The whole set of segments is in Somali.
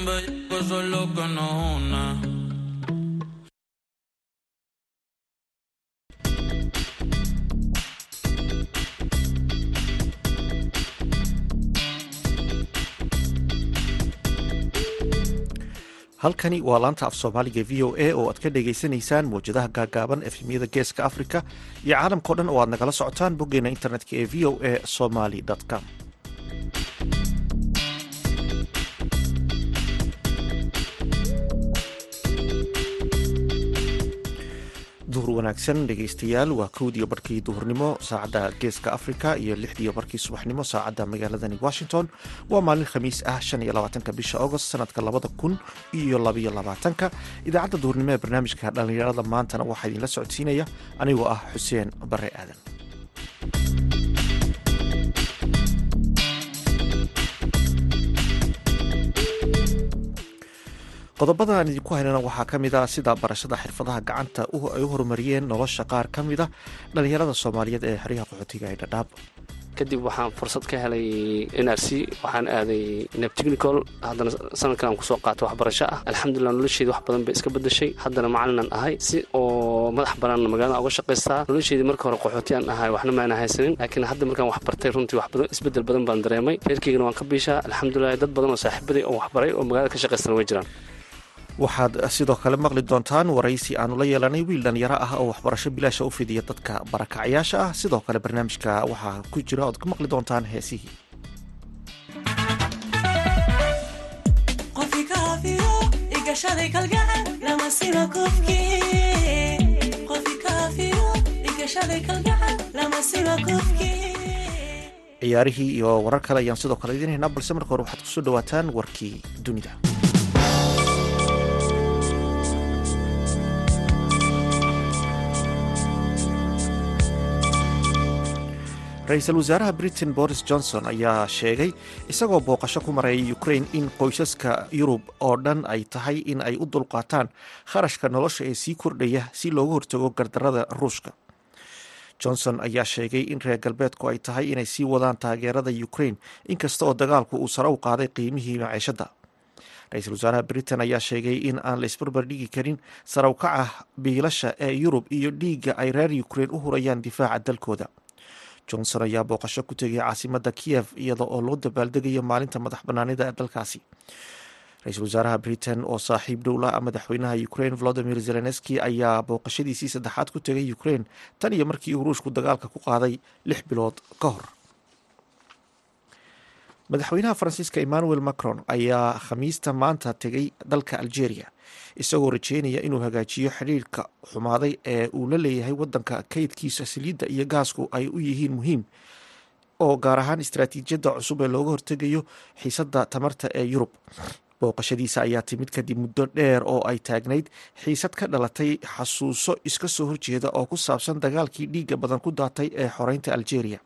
tan bello, eso es lo que nos une. halkani waa laanta af soomaaliga v o a oo aad ka dhagaysanaysaan mawjadaha gaagaaban efemyada geeska africa iyo caalamkao dhan oo aad nagala socotaan boggeena internetka ee v o a somaly com duhur wanaagsan dhegaystayaal waa kowdiyo barkii duhurnimo saacadda geeska africa iyo lixdiyo barkii subaxnimo saacadda magaaladani washington. Waa maalin khamiis ah shan iyo labaatanka bisha agost sanadka labada kun iyo labaiyo labaatanka. Idaacadda duhurnimo ee barnaamijka dhallinyarada maantana waxaa idinla socodsiinaya. Anigoo ah xuseen bare aadan qodobada aan idinku haynana waxaa ka mid ah sida barashada xirfadaha gacanta ay u horumariyeen nolosha qaar ka mid a dhallinyarada soomaaliyeed ee xeryaha qaxootiga ee dhadhaab. Kadib waxaan fursad ka helay n r c waxaan aaday neb technical. Haddana sanadkan aan ku soo qaatay waxbarasho ah. Alxamdulilah nolosheedi wax badan bay iska bedashay haddana macalinan ahay si oo madax banaan magaalada uga shaqaystaa nolosheedii marka hore qaxooti aan ahay waxna maana haysanin. Laakiin hadda markaan wax bartay runtii wax badan isbeddel badan baan dareemay. Reerkeygana waan ka biishaa. Alxamdulilah dad badan oo saaxiibaday oo waxbaray oo magaalada ka shaqaystana way jiraan waxaad sidoo kale maqli doontaan waraysi aanu la yeelanay wiil dhalinyaro ah oo waxbarasho bilaasha u fidiya dadka barakacyaasha ah. Sidoo kale barnaamijka waxaa ku jira ood ka maqli doontaan heesihii. Ciyaarihii iyo warar kale ayaan sidoo kale idiin haynaa balse marka hore waxaad ku soo dhawaataan warkii dunida ra'iisul wasaaraha britain boris johnson ayaa sheegay isagoo booqasho ku maraya ukraine in qoysaska yurub oo dhan ay tahay in ay u dulqaataan kharashka nolosha ee sii kordhaya si looga hortago gardarada ruushka. Johnson ayaa sheegay in reer galbeedku ay tahay inay sii wadaan taageerada ukraine inkasta oo dagaalku uu sare u qaaday qiimihii maciishadda ra'iisul wasaaraha britain ayaa sheegay in aan la isbarbar dhigi karin sarawkaca biilasha ee yurub iyo dhiigga ay reer ukraine u hurayaan difaaca dalkooda johnson ayaa booqasho ku tegay caasimada kiyev iyada oo loo dabaaldegayo maalinta madax banaanida ee dalkaasi. Ra'iisul wasaaraha britain oo saaxiib dhowla madaxweynaha ukraine volodimir zelenski ayaa booqashadiisii saddexaad ku tegay ukraine tan iyo markii uu ruushku dagaalka ku qaaday lix bilood ka hor madaxweynaha faransiiska emmanuel macron ayaa khamiista maanta tegay dalka algeria isagoo rajeynaya inuu hagaajiyo xidhiirka xumaaday ee uu la leeyahay wadanka kaydkiisa saliidda iyo gaasku ay u yihiin muhiim oo gaar ahaan istaraatiijiyadda cusub ee looga hortegayo xiisadda tamarta ee yurub. Booqashadiisa ayaa timid kadib muddo dheer oo ay taagnayd xiisad ka dhalatay xasuuso iska soo horjeeda oo ku saabsan dagaalkii dhiigga badan ku daatay ee xoreynta algeria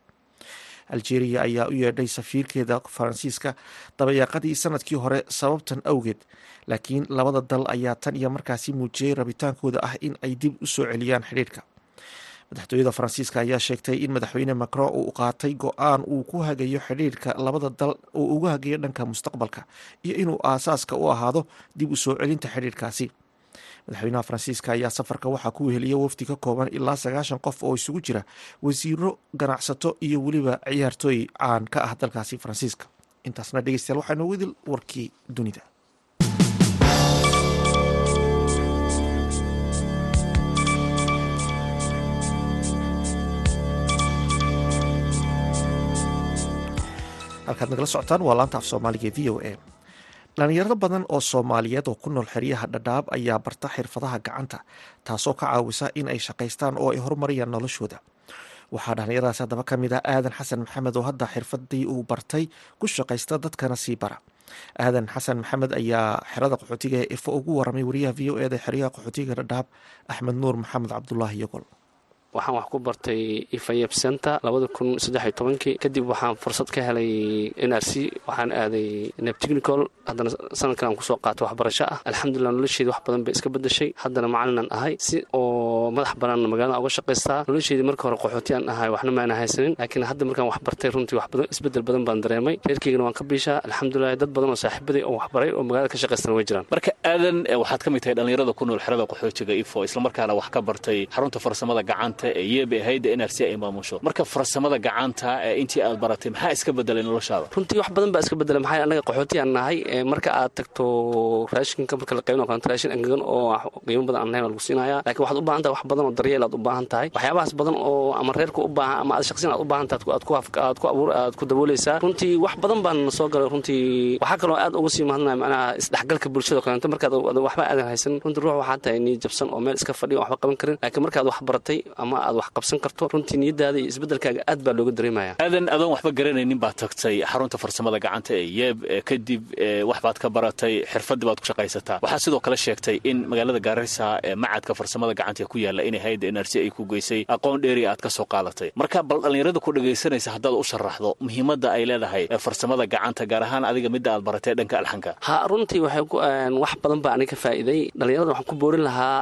algeria ayaa u yeedhay safiirkeeda faransiiska dabayaaqadii sannadkii hore sababtan awgeed laakiin labada dal ayaa tan iyo markaasi muujiyey rabitaankooda ah in ay dib u soo celiyaan xidhiirka madaxtooyada faransiiska ayaa sheegtay in madaxweyne macron uu qaatay go'aan uu ku hagayo xidhiirka labada dal uu uga hagayo dhanka mustaqbalka iyo inuu aasaaska u ahaado dib u soo celinta xidhiirkaasi madaxweynaha faransiiska ayaa safarka waxaa ku weheliya wafdi ka kooban ilaa sagaashan qof oo isugu jira wasiiro ganacsato iyo weliba ciyaartooy caan ka ah dalkaasi faransiiska. Intaasna dhegeystayaal waxaa noogu idil warkii dunida. Halkaad nagala socotaan waa laanta af soomaaliga v o a dhalinyarado badan oo soomaaliyeed oo ku nool xeryaha dhadhaab ayaa barta xirfadaha gacanta taasoo ka caawisa in ay shaqaystaan oo ay horumariyaan noloshooda. Waxaa dhalinyaradaas haddaba ka mid ah aadan xasan maxamed oo hadda xirfadii uu bartay ku shaqaysta dadkana sii bara. Aadan xasan maxamed ayaa xerada qaxootiga ee ifo ugu waramay wariyaha v o eda xeryaha qaxootiga dhadhaab axmed nuur maxamed cabdulaahi yogol waxaan wax ku bartay ifayeb center kadib waxaan fursad ka helay n r c waxaan aaday nebtechnical haddana sanadkan aan ku soo qaatay waxbarasho ah. Alxamdulilah nolosheedii wax badan bay iska bedashay haddana macalinan ahay si oo madax banaan magaalada uga shaqaystaa nolosheedii marka hore qaxooti aan ahay waxna maana haysanin laakiin hadda markaan wax bartay runtii wax badan isbeddel badan baan dareemay. Reerkeygana waan ka biishaa. Alxamdulilah dad badan oo saaxiibaday oo waxbaray oo magaalada ka shaqaystana way jiraan. Marka aadan waxaad ka mid tahay dhallinyarada ku nool xerada qaxootiga ifo islamarkaana wax ka bartay xarunta farsamada gacanta ee yeebe hayda n r c ay maamusho. Marka farsamada gacanta ee intii aad baratay maxaa iska bedelay noloshaada? Runtii wax badan baa iska bedela maxaa anaga qaxooti aan nahay? Marka aad tagto raashinka marka la qaybin kalento raashin angagan oo qiimo badan aan nahayn waa lagu siinaya laakiin waxaad u baahan tahay wax badan oo daryeel aad u baahan tahay. Waxyaabahaas badan oo ama reerka u baahan ama aad shaqsiyan aad u baahan tahay aad ku abuur aad ku daboolaysaa runtii wax badan baan soo galay. Runtii waxaa kaloo aad uga sii mahadnaya macnaha isdhexgalka bulshada kalento markaad waxba aadan haysan runtii ruux waxaa tahay nii jabsan oo meel iska fadhiya waxba qaban karin. Laakiin markaad wax baratay ama aad wax qabsan karto runtii niyadaada iyo isbedelkaaga aad baa looga dareemaya aadan adoon waxba garanaynin baad tagtay xarunta farsamada gacanta ee yeeb kadib wax baad ka baratay xirfadii baad ku shaqaysataa waxaa sidoo kale sheegtay in magaalada gaarisa ee macadka farsamada gacanta ee ku yaalla inay hayda n r c ay ku geysay aqoon dheeri aad ka soo qaadatay. Marka bal dhallinyarada ku dhagaysanaysa haddaad u sharaxdo muhiimadda ay leedahay farsamada gacanta gaar ahaan adiga midda aad baratay dhanka alxanka. Ha runtii wax badan baa aniga ka faa'iiday. Dhallinyarada waxaan ku boorin lahaa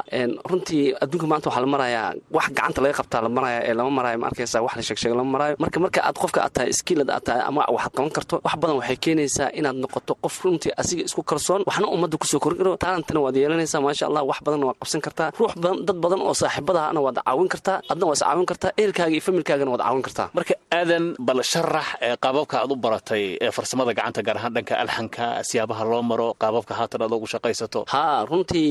runtii adduunka maanta waxaa la marayaa wax gacanta laga qabtaa la maraya ee lama maraayo ma arkaysa wax la sheegsheega lama maraayo marka marka aad qofka aad tahay skillad aad tahay ama waxaad qaban karto wax badan waxay keenaysaa inaad noqoto qof runtii asiga isku kalsoon waxna ummadda ku soo korin karo taalantana waad yeelanaysaa maasha allah wax badanna waad qabsan kartaa. Ruux badan dad badan oo saaxiibadaana waad caawin kartaa adna waa is caawin kartaa ehelkaaga iyo familkaagana waad caawin kartaa. Marka aadan bal sharax qaababka aad u baratay ee farsamada gacanta gaar ahaan dhanka alxanka siyaabaha loo maro qaababka haatan aad ugu shaqaysato. Ha runtii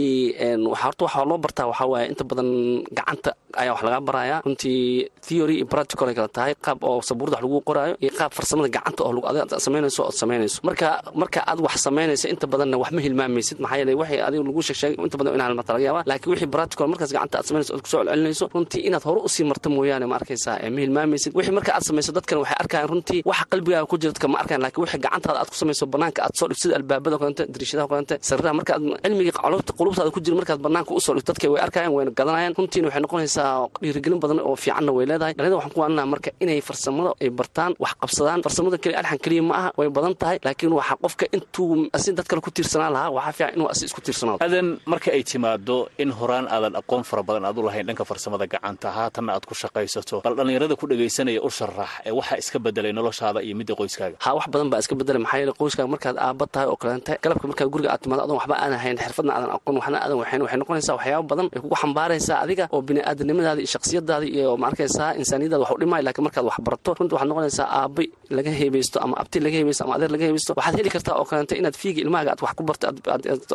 horta waxaa loo bartaa waxaa waaye inta badan gacanta ayaa wax lagaa baraya runtii theory iyo practical ay kala tahay. Qaab oo sabuurda wax lagu qoraayo iyo qaab farsamada gacanta oo adiga samaynayso ood samaynayso marka marka aad wax samaynayso inta badanna wax ma hilmaamaysid maxaa yeelay waxay adiga lagu sheegsheegay inta badan inaan marta laga yaaba laakiin wixii practical markaas gacanta aad samaynayso ood ku soo celcelinayso runtii inaad hore u sii marto mooyaane ma arkaysaa ma hilmaamaysid wixii marka aad samayso dadkan waxay arkayaan runtii waxa qalbigaaga ku jira dadka ma arkayan laakiin wixii gacantaada aad ku samayso banaanka aad soo dhigto sida albaabada kalente dariishadaha kalente sariraha marka aad cilmigii qulubtaada ku jira markaad banaanka u soo dhigto dadka way arkayaan wayna gadanayaan runtiina waxay noqonaysaa dhiirigelin badan oo fiicanna way leedahay. Dhallinyada waxaan ku waaninaha marka inay farsamada ay bartaan wax qabsadaan. Farsamada keliya alxan keliya ma aha way badan tahay laakiin waxaa qofka intuu asi dad kale ku tiirsanaan lahaa waxaa fiican inuu asi isku tiirsanaado. Aadan marka ay timaado in horaan aadan aqoon fara badan aad u lahayn dhanka farsamada gacanta haatanna aad ku shaqaysato bal dhallinyarada ku dhagaysanaya u sharax ee waxaa iska bedelay noloshaada iyo midda qoyskaaga. Ha wax badan baa iska bedelay maxaa yeele qoyskaaga markaad aabba tahay oo kaleente galabka markaad guriga aad timaado adoon waxba aadan hayn xirfadna aadan aqoon waxna aadan waxayn waxay noqonaysaa waxyaaba badan ay kugu xambaaraysaa adiga oo bini'aadanimadaada iyo shakhsiyadaada iyo ma arkaysaa insaaniyadaada wax u dhimaayo laakiin markaad wax barato runtii waxaad noqonaysaa aabba laga heebaysto ama abti laga heebaysto ama adeer laga heebaysto. Waxaad heli kartaa oo kaleente inaad fiiga ilmahaaga aad wax ku barto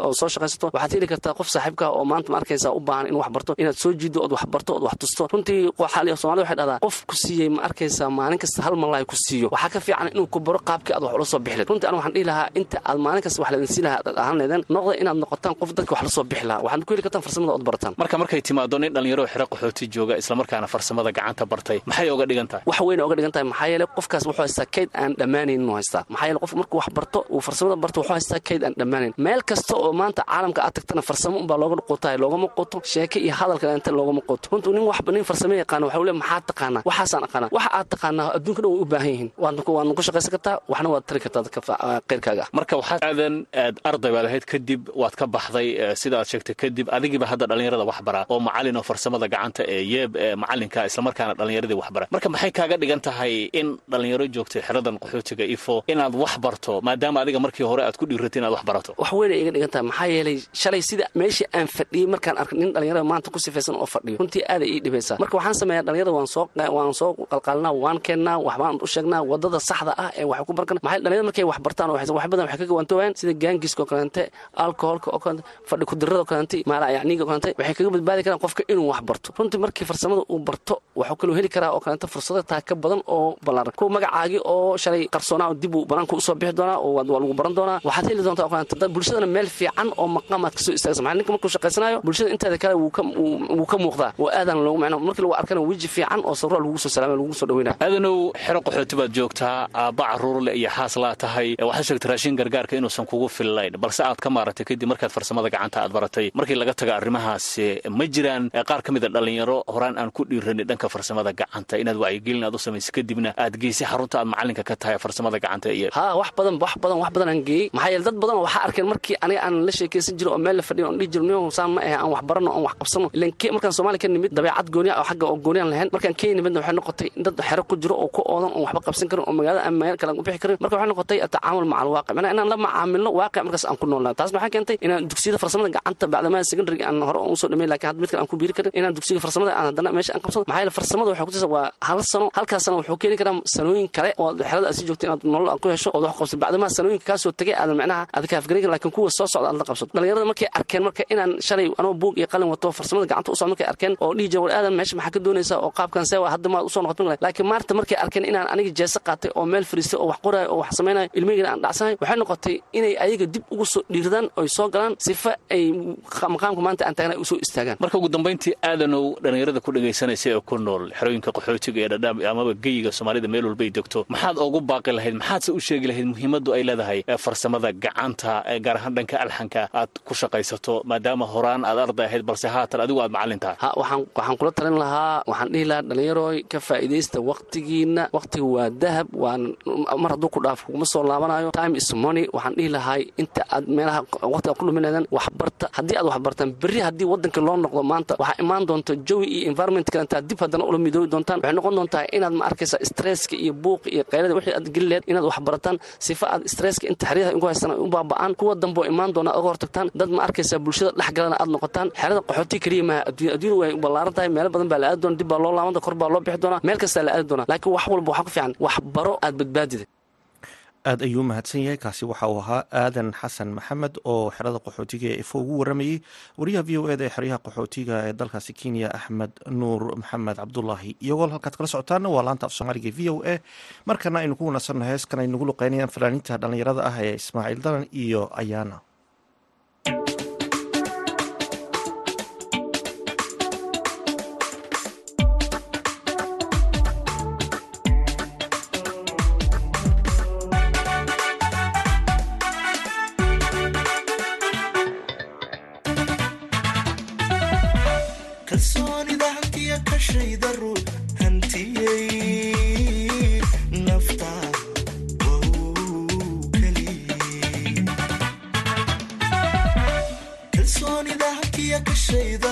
oo soo shaqaysato. Waxaad heli kartaa qof saaxiibkaa oo maanta ma arkaysaa u baahan inuu wax barto inaad soo jiido ood wax barto ood wax tusto. Runtii soomaalida waxay dhahdaa qof ku siiyey ma arkaysaa maalin kasta hal malaay ku siiyo. Waxaa ka fiican inuu ku baro qaabkii aad wax ula soo bixi runtii aniga waxaan dhihi lahaa inta aad maalin kasta wax laydin sii lahaa aad ahaan leedeen noqda inaad noqotaan qof dadka wax la soo bixi lahaa waxaad ku heli kartaan farsamada ood barataan. Marka markay timaado nin dhallinyaro xero qaxooti jooga islamarkaana farsamada gacanta bartay. Maxay oga dhigan tahay? Wax weyn oga dhigan tahay. Maxaa yeele qofkaas wuxuu haystaa kayd aan dhammaanayn inuu haystaa. Maxaa yeele qofka markuu wax barto uu farsamada barto wuxuu haystaa kayd aan dhammaanayn. Meel kasta oo maanta caalamka aad tagtana farsamo unbaa looga quutahay loogama quuto sheeke iyo hadalka inta loogama quuto runtuu nin waxba nin farsamo yaqaana waxa le maxaad taqaanaa? Waxaasaan aqaanaa. Waxa aad taqaanaa adduunka dhan way u baahan yihiin. Waadna ku shaqaysan kartaa waxna waad tari kartaa dadka qeyrkaaga ah marka waxaad aadan aad arday baad ahayd kadib waad ka baxday sida aad sheegtay kadib adigiiba hadda dhallinyarada wax bara oo macallin oo farsamada gacanta ee yeeb ee macallinka islamarkaana dhallinyaradii wax bara marka maxay kaaga dhigan tahay in dhallinyaro joogtay xeradan qaxootiga ifo inaad wax barto maadaama adiga markii hore aad ku dhiiratay inaad wax barato? Wax weynay iga dhigan tahay. Maxaa yeelay shalay sida meeshii aan fadhiyey markaan arkay nin dhallinyarada maanta ku sifaysan oo fadhiyo runtii aaday ii dhibaysaa. Marka waxaan sameeyaa dhallinyarada waan soo qalqaalinaa waan keennaa waxbaan u sheegnaa waddada saxda ah ee wax ku barkan maxay dhallinyarada markay wax bartaan wax badan waxay ka gawaantoobayaan sida gaangiska oo kaleente alcoholka oo kaleente fadhi kudirada oo kaleente maala yacniga oo kaleente waxay kaga badbaadi karaan qofka inuu wax barto. Runtii markii farsamada uu barto waxuu kaloo heli karaa oo kaleente fursado taa ka badan oo ballaaran. Kuwa magacaagii oo shalay qarsoonaa oo dib uu banaanka u soo bixi doonaa oo waa lagu baran doonaa. Waxaad heli doontaa oo kaleente bulshadana meel fiican oo maqaamaad ka soo istaagsa maxaa ninka markuu shaqaysanayo bulshada inteeda kale wuu ka muuqdaa. Oo aadan loogu macno markii lagu arkana weji fiican oo sarura lagu soo salaamay lagu soo dhaweynaa aadanow xero qaxooti baad joogtaa. Aabba caruurle iyo xaas laa tahay. Waxaad sheegtay raashin gargaarka inuusan kugu fillayn. Balse aad ka maaratay kadib markaad farsamada gacanta aad baratay markii laga taga arrimahaasi ma jiraan. Qaar ka mida dhallinyaro horaan aan ku dhiiranin dhanka farsamada gacanta. Inaad wacyigelin aad u samayso kadibna aad geysay xarunta aad macalinka ka tahay farsamada gacanta iyo ha wax badan wax badan wax badan aan geeyey. Maxaa yeele dad badan waxaa arkeen markii aniga aan la sheekaysan jiro oo meel la fadhiyo on dhihi jiro niyo saan ma ahe aan wax barano oon wax qabsano. Ilan markaan soomaaliya ka nimid dabeecad gooniya oo xagga oo gooniyaan lahayn markaan kenya nimidna waxay noqotay dad xero ku jiro oo ku oodan oon waxba qabsan karin oo magaalada aan meel kale aan u bixi karin. Marka waxay noqotay tacaamul maca alwaaqic macnaa inaan la macaamilno waaqic markaas aan ku noolnaa taas maxaa keentay? Inaan dugsiyada farsamada gacanta bacdamaha secondary aan hore ugu soo dhameyn laakiin hadda mid kale aan ku biiri karin. Inaan dugsiga farsamada aan haddana meesha aan qabsado maxaa yeele farsamada waxay kutusa waa hal sano halkaas sano wuxuu keeni karaa sanooyin kale oo xerada aad sii joogto inaad nolol aad ku hesho ood wax qabsato bacdamaha sanooyinka kaasoo tegay aadan macnaha aad karin laakiin kuwa soo socda aad la qabsato dhalinyarada markay arkeen marka inaan shalay anoo buug iyo qalin wato farsamada gacanta u markay arkeen oo dhihi jira war aadan meesha maxaa ka doonaysaa oo qaabkan see waa hadda maad u soo noqoto laakiin maanta markay arkeen inaan aniga jeese qaatay oo meel fariistay oo wax qoraayo oo wax samaynayo ilmaheyga aan dhacsanayo waxay noqotay inay ayaga dib ugu soo dhiirdaan oy soo galaan sifa ay maqaamka maanta aan taagna u soo istaagaan. Marka ugu dambayntii aadanow dhallinyarada ku dhegaysanaysa ee ku nool xerooyinka qaxootiga ee dhadhaam amaba geyiga soomaalida meel walbay degto maxaad ugu baaqi lahayd maxaadse u sheegi lahayd muhiimaddu ay leedahay farsamada gacanta gaar ahaan dhanka alxanka aad ku shaqaysato maadaama horaan aad arday ahayd balse haatan adigu aad macallin tahay ha waxaan kula talin lahaa waxaan dhihi lahaa dhallinyarooy ka faa'iidaysta waqtigiina waqtiga waa dahab waan mar hadduu ku dhaafo kuguma soo laabanayo. Time is money waxaan dhihi lahay inta aad meelaha waqtiga ku dhuminaydaan waxbarta haddii aad waxbartaan berri haddii waddanka loo noqdo maanta waxaa imaan doonta jawi iyo environment kale intaad dib haddana ula midoobi doontaan. Waxay noqon doontaa inaad ma arkaysa stresska iyo buuqa iyo qaylada wixii aad geli lehed inaad waxbarataan sifa aad stresska inta inku haystaan ay u baaba'aan. Kuwa dambe oo imaan doona oga hortagtaan. Dad ma arkaysa bulshada dhex galana aad noqotaan. Xerada qaxooti keliya maaha adduunya adduunya way ballaaran tahay. Meelo badan baa la aadi doona dib baa loo laabanta kor baa loo bixi doonaa meel kastaa la aadi doonaa. Laakiin wax walba waxaa ku fiican. Waxbaro aad badbaadida aad ayuu mahadsan yahay. Kaasi waxa uu ahaa aadan xasan maxamed oo xerada qaxootiga ee ifo ugu waramayey wariyaha v o eda ee xeryaha qaxootiga ee dalkaasi kenya axmed nuur maxamed cabdulaahi iyagoo halkaad kala socotaana waa laanta af soomaaliga v o a. Markana aynu ku wanaagsanno heeskan ay nagu luqeynayaan fanaaniinta dhallinyarada ah ee ismaaciil dalan iyo ayaana hantiya kashayda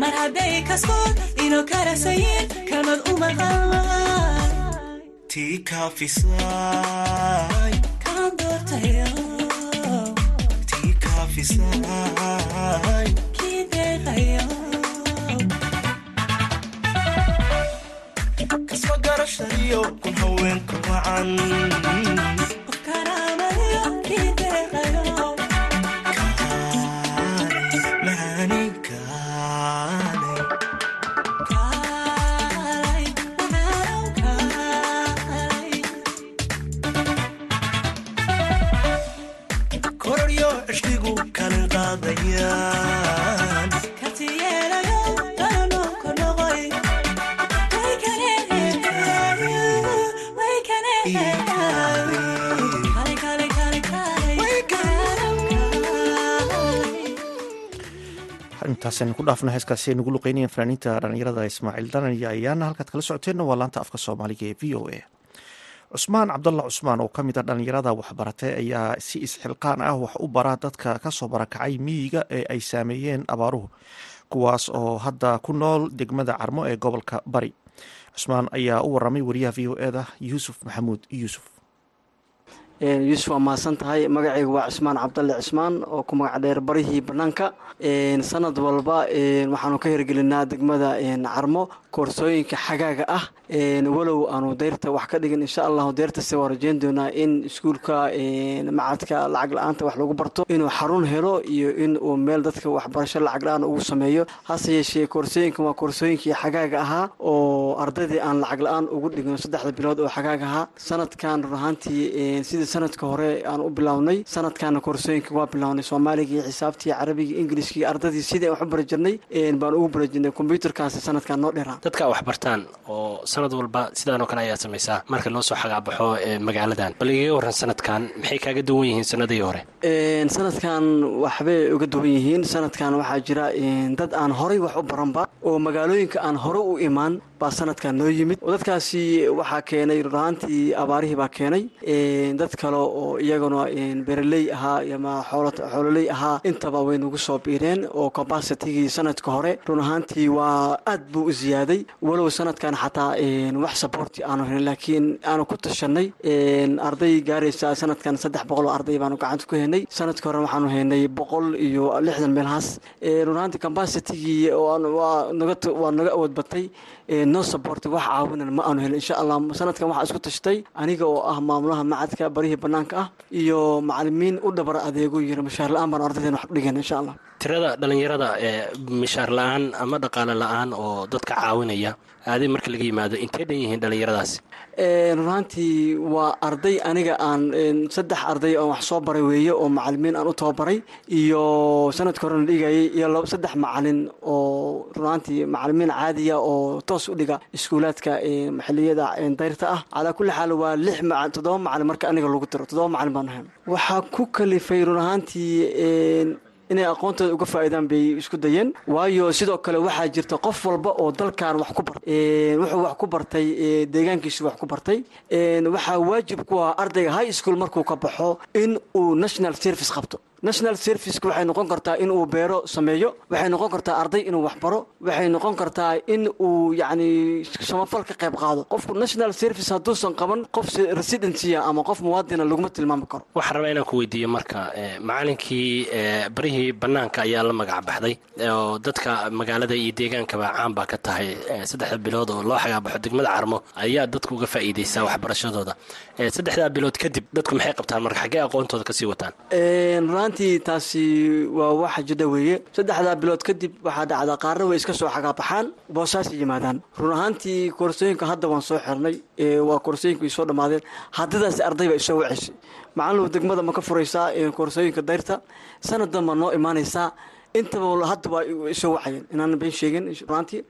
mar hadday kaskood inoo karasayin kalmad uma qalmaan tii kaafisay kaan doortayo tii kaafisay kii deeqayo kasma garashaiyo kun haweenka wacan intaasaynu ku dhaafna heeskaasi ay nagu luqeynayeen fanaaniinta dhalinyarada ismaaciil danan iyo ayaana halkaad kala socoteenna waa laanta afka soomaaliga ee v o a. Cusmaan cabdalla cusmaan oo ka mid a dhalinyarada waxbaratay ayaa si isxilqaan ah wax u bara dadka ka soo barakacay miyiga ee ay saameeyeen abaaruhu kuwaas oo hadda ku nool degmada carmo ee gobolka bari. Cusmaan ayaa u waramay wariyaha v o eda yuusuf maxamuud yuusuf yuusuf waa mahadsan tahay. Magacayga waa cismaan cabdalle cismaan oo ku magac dheer barihii bannaanka. Sanad walba waxaanu ka hirgelinaa degmada carmo koorsooyinka xagaaga ah. Walow aanu deyrta wax ka dhigin insha allahu deyrtase waa rajeyn doonaa in iskuulka macadka lacag la'aanta wax lagu barto inuu xarun helo iyo in uu meel dadka waxbarasho lacag la'aan ugu sameeyo. Hase yeeshee koorsooyinkan waa koorsooyinkii xagaaga ahaa oo ardaydii aan lacag la'aan ugu dhigin saddexda bilood oo xagaaga ahaa. Sanadkan run ahaantii sanadka hore aan u bilownay sanadkana koorsooyinka waa bilownay soomaaliga iyo xisaabtii carabiga ingiliiska iyo ardadii sidii aan wax u bari jirnay baan ugu bari jirnay kombyuutarkaasi sanadkan noo dheeraa dadka wax bartaan oo sanad walba sidaanoo kale ayaa samaysaa marka loo soo xagaabaxo magaaladan bal igaga warran sanadkan maxay kaaga duwan yihiin sanadii hore? Sanadkan waxbay uga duwan yihiin. Sanadkan waxaa jira dad aan horay wax u baranba oo magaalooyinka aan hore u imaan baa sanadkan noo yimid. Dadkaasi waxaa keenay runahaantii abaarihii baa keenay. Dad kale oo iyaguna bereley ahaa ama xoololey ahaa. Intaba way nagu soo biireen oo combacitigii sanadka hore run ahaantii waa aad buu u ziyaaday. Walow sanadkan xataa wax saboorti aanu helin laakiin aanu ku tashanay arday gaaraysa sanadkan saddex boqol oo arday baanu gacanta ku helnay sanadka hore waxaanu helnay boqol iyo lixdan meelhaas. Run ahaantii waa naga awood batay no sabort wax caawinan ma aanu helin. Insha allah sanadkan waxaa isku tashtay aniga oo ah maamulaha macadka barihii banaanka ah iyo macalimiin u dhabar adeego yiri mashaar la'aan baan wax dhigan insha allah. Tirada dhallinyarada ee mishaar la'aan ama dhaqaale la'aan oo dadka caawinaya aaday marka laga yimaado intay dhan yihiin dhallinyaradaasi runaantii waa arday aniga aan saddex arday oo wax soo baray weeye oo macalimiin aan u tababaray iyo sanadka horena dhigayay iyo saddex macalin oo runaantii macalimiin caadiya oo toos u dhiga iskuulaadka xiliyada dayrta ah. Calaa kulli xaal waa lix toddoba macalin marka aniga lagu diro toddoba macalin baan ahay. Waxaa ku kalifay run ahaantii inay aqoontooda uga faa'iidaan bay isku dayeen. Waayo sidoo kale waxaa jirta qof walba oo dalkan wax ku bartay wuxuu wax ku bartay deegaankiisu wax ku bartay. Waxaa waajib ku ah ardayga high school markuu ka baxo in uu national service qabto national serviceka waxay noqon kartaa in uu beero sameeyo waxay noqon kartaa arday inuu waxbaro waxay noqon kartaa in uu yacni samafal ka qayb qaado. Qofku national service hadduusan qaban qof residency ama qof muwaadina laguma tilmaami karo. Waxaan rabaa inaan ku weydiiyo marka macalinkii barihii bannaanka ayaa la magac baxday oo dadka magaalada iyo deegaankaba caan baa ka tahay saddexda bilood oo loo xagaabaxo degmada carmo ayaa dadka uga faa'iideysaa waxbarashadooda. Saddexdaa bilood kadib dadku maxay qabtaan marka xaggee aqoontooda ka sii wataan runtii taasi waa waxa jidha weeye. Saddexdaa bilood kadib waxaa dhacdaa qaarna way iska soo xagaabaxaan boosaasay yimaadaan. Run ahaantii koorsooyinka hadda waan soo xirnay waa koorsooyinka soo dhammaadeen. Haddadaasi arday baa isoo waceysay macalinu degmada ma ka furaysaa koorsooyinka dayrta. Sanadan baa noo imaanaysaa. Intaba hadda waa isoo wacayeen. Inaan been sheegin runaantii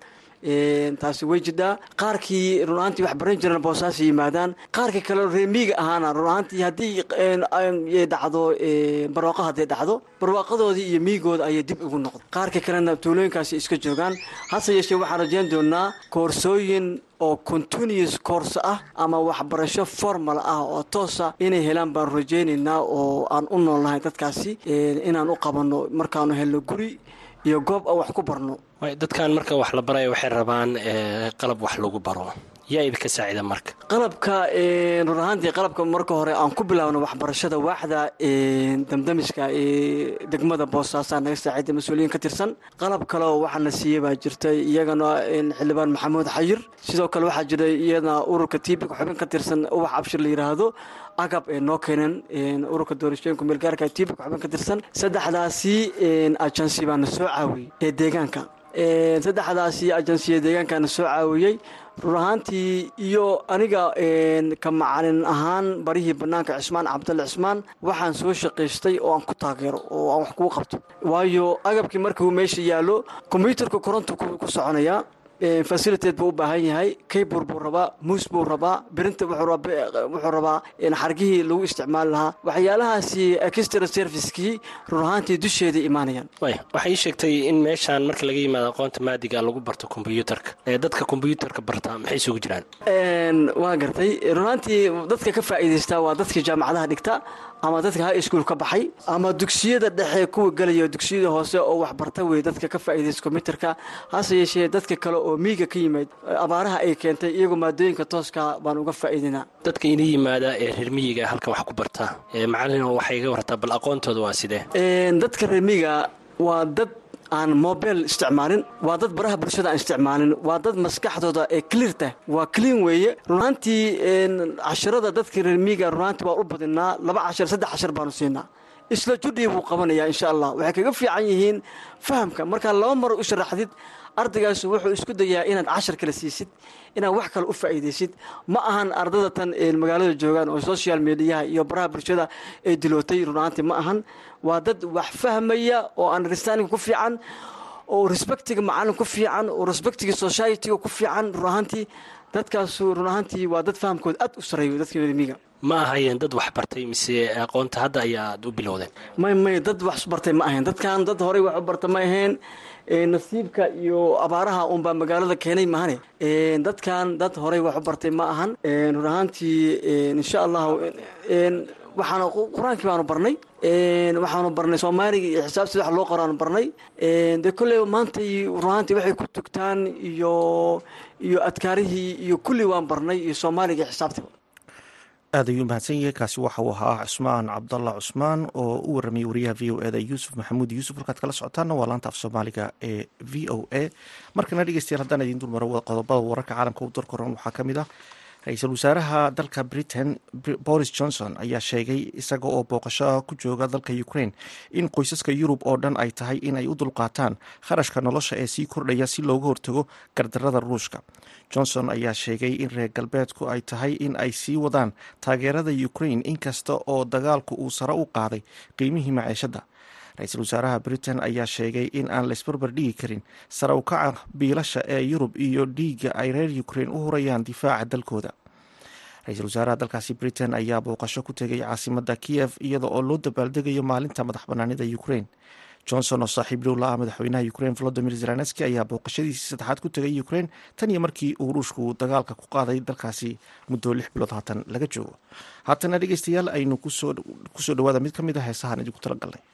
taasi way jidhaa qaarkii run ahaantii wax baran jirana boosaas yimaadaan. Qaarkii kale reemiiga ahaana run ahaantii haddii dhacdo barwaaqo hadday dhacdo barwaaqadoodii iyo miigooda ayay dib ugu noqda qaarka kalena tuulooyinkaasi iska joogaan. Hase yeeshee waxaan rajeyn doonaa koorsooyin oo continuous course ah ama waxbarasho formal ah oo toosa inay helaan baan rajeynaynaa oo aan u noolnahay dadkaasi inaan u qabanno markaanu helno guri iyo goob aan wax ku barno dadkan marka wax la baraya waxay rabaan qalab wax lagu baro. Yaa idinka saacida marka. Qalabka run ahaantii qalabka marka hore aan ku bilaabno waxbarashada waaxda damdamiska ee degmada boosaasaa naga saacida mas'uuliyiin ka tirsan. Qalab kaleoo waxaana siiyey baa jirtay iyagana xildhibaan maxamuud xayir. Sidoo kale waxaa jira iyadana ururka tiibik xubin ka tirsan ubax abshir la yiraahdo agab ee noo keenan ururka doorashooyinka meelgaarka tiibik xubin ka tirsan. Saddexdaasi ajansi baana soo caawiyey ee deegaanka saddexdaasi ajansiya deegaankaana soo caawiyey run ahaantii iyo aniga ka macalin ahaan barihii banaanka cismaan cabdalle cismaan waxaan soo shaqaystay oo aan ku taageero oo aan wax kugu qabto. Waayo agabkii markuu meesha yaallo kombyuutarka korontu ku soconayaa fasiliteed buu u baahan yahay. Kaybor buu rabaa muus buu rabaa birinta wuxuu rabaa xargihii lagu isticmaali lahaa. Waxyaalahaasi extra servicekii run ahaantii dusheeda imaanayaan. Waxay ii sheegtay in meeshaan marka laga yimaado aqoonta maadiga lagu barto kombyuutarka dadka kombyuutarka barta maxay isugu jiraan? Waa gartay. Run ahaantii dadka ka faa'iidaystaa waa dadka jaamacadaha dhigta ama dadka high school ka baxay ama dugsiyada dhexe kuwa gelaya dugsiyada hoose oo waxbarta wey dadka ka faa'iidaysta kombyuutarka hase yeeshee dadka kale oo miiga ka yimid abaaraha ay keentay iyagoo maadooyinka tooska baan uga faa'iidaynaa dadka ina yimaada ee reer miyiga halkan wax ku barta macalin waxay iga wartaa bal aqoontooda waa sidee? Dadka reer miyiga waa dad aan mobile isticmaalin waa dad baraha bulshada aan isticmaalin waa dad maskaxdooda ee clearta waa clean weeye. Runaantii casharada dadka reer miiga runaantii waa u badinaa laba cashar saddex cashar baanu siinaa. Isla judhii buu qabanayaa insha allah. Waxay kaga fiican yihiin fahamka. Markaa laba mar u sharaxdid ardaygaas wuxuu isku dayaa inaad cashar kale siisid inaad wax kale u faa'iidaysid. Ma ahan ardada tan magaalada joogaan oo social mediaha iyo baraha bulshada ee dilootay runaantii ma ahan waa dad wax fahmaya oo understanding ku fiican oo respectiga macalin ku fiican oo respectiga societyga ku fiican run ahaantii dadkaasu run ahaantii waa dad fahamkooda aad u sareeyo dadka miiga ma ahayeen dad wax bartay mise aqoonta hadda ayaad u bilowdeen? May may dad wax bartay ma ahayn. Dadkan dad horey wax u barta ma ahayn. Nasiibka iyo abaaraha unbaa magaalada keenay mahane dadkan dad horey wax u bartay ma ahan. Run ahaantii insha allahu waxaana qur'aankii baanu barnay waxaanu barnay soomaaliga iyo xisaabtii wax loo qoraanu barnay. Dee kolley maantay runaantii waxay ku tugtaan iyo iyo adkaarihii iyo kulli waan barnay iyo soomaaliga iyo xisaabtiba aad ayuu mahadsan yahay kaasi waxa uu ahaa cusmaan cabdalla cusmaan oo u waramayay wariyaha v o eda yuusuf maxamuud. Yuusuf halkaad kala socotaana waa laanta af soomaaliga ee v o a. Markana dhegeystayaal haddaan idiin dulmaro qodobada wararka caalamka u darkoran waxaa ka mid ah ra'iisul wasaaraha dalka britain boris johnson ayaa sheegay isaga oo booqasho ku jooga dalka ukraine in qoysaska yurub oo dhan ay tahay in ay u dulqaataan kharashka nolosha ee sii kordhaya si looga hortago gardarada ruushka. Johnson ayaa sheegay in reer galbeedku ay tahay in ay sii wadaan taageerada ukraine inkasta oo dagaalku uu sare u qaaday qiimihii maciishadda ra'iisul wasaaraha britain ayaa sheegay in aan laisbarbar dhigi karin. Sare ukaca biilasha ee yurub iyo dhiigga ay reer ukraine u hurayaan difaaca dalkooda. Ra'iisul wasaaraha dalkaasi britain ayaa booqasho ku tegay caasimada kiyev iyada oo loo dabaaldegayo maalinta madax banaanida ukraine. Johnson oo saaxiib dhow la ah madaxweynaha ukraine volodimir zelenski ayaa booqashadiisii saddexaad ku tegay ukraine tan iyo markii uu ruushku dagaalka ku qaaday dalkaasi muddo lix bilood haatan laga joogo. Haatana dhegeystayaal aynu ku soo dhawaada mid ka mid a heesahaan idinku biyuu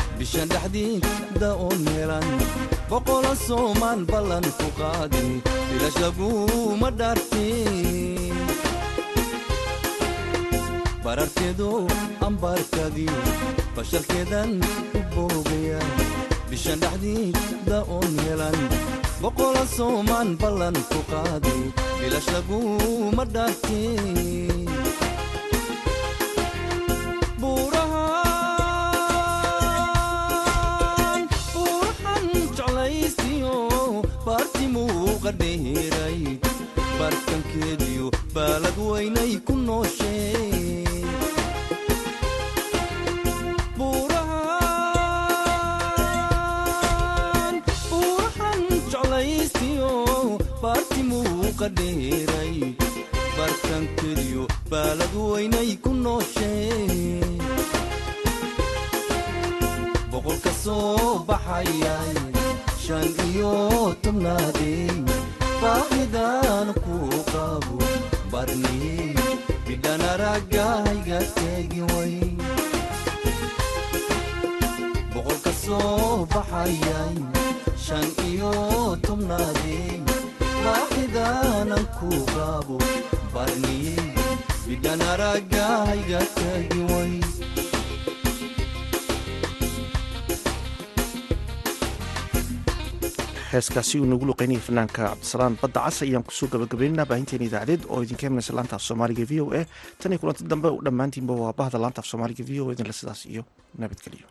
bishan dhexdiida oon helan boqola soomaan ballan ku qaadi bilashaguma dhaarte bararkeedo ambaarkadiyo bashalkeedan u boogaya bishan dhexdiida oon helan boqola soomaan ballan ku qaadi bilashaguma dhaarte buurahan baartimuu qadheeray bartankeediyo baalad weynay ku nooshee buurahan buurahan jeclaysiyo baartimuu qadheeray bartankeediyo baalad weynay ku nooshee boqolka soo baxayay shan iyo tobnaadey baahidan ku qabo barniyey bidhan araggahayga teegi way. Boqolka soo baxayay shan iyo tobnaadey baahidanan ku qabo barniyey bidhan araggahayga teegi way heeskaasi uu nagu luqeynayay fanaanka cabdisalaan badda cas ayaan ku soo gabagabaynaynaa baahinteena idaacadeed oo idinka imanaysa laanta af soomaaliga v o a. Tan iyo kulanti dambe dhammaantiinba waa bahda laanta af soomaaliga v o a. Idinle sidaas iyo nabadgelyo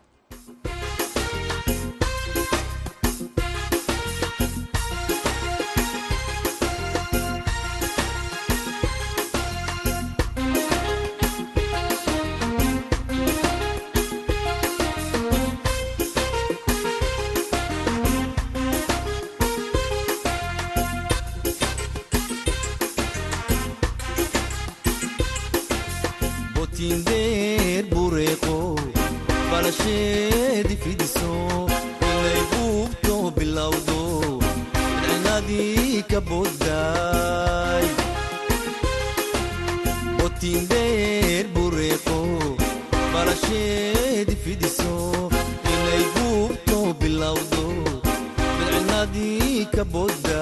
ficnadii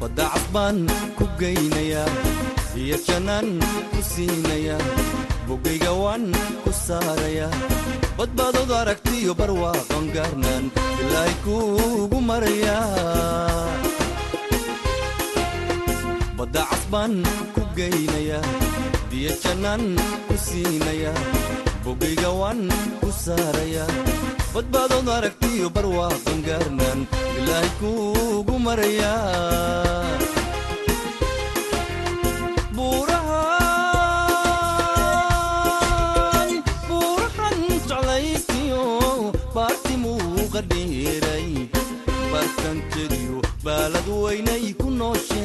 badda casbaan ku geynaya iyo jannaan ku siinaya bogayga waan ku saaraya. Badbaadood aragtiyo barwaaqan gaarnaan ilaahay kuugu maraya. Badda casbaan ku geynaya biyo jannaan ku siinaya bogayga waan ku saaraya badbaadoon aragtiyo barwaaqan gaarnaan ilaahay kuugu maraya. Buurahan buurahan jeclaysiyo baartimuuqa dheeray barkan jediyo baalad weynay ku nooshe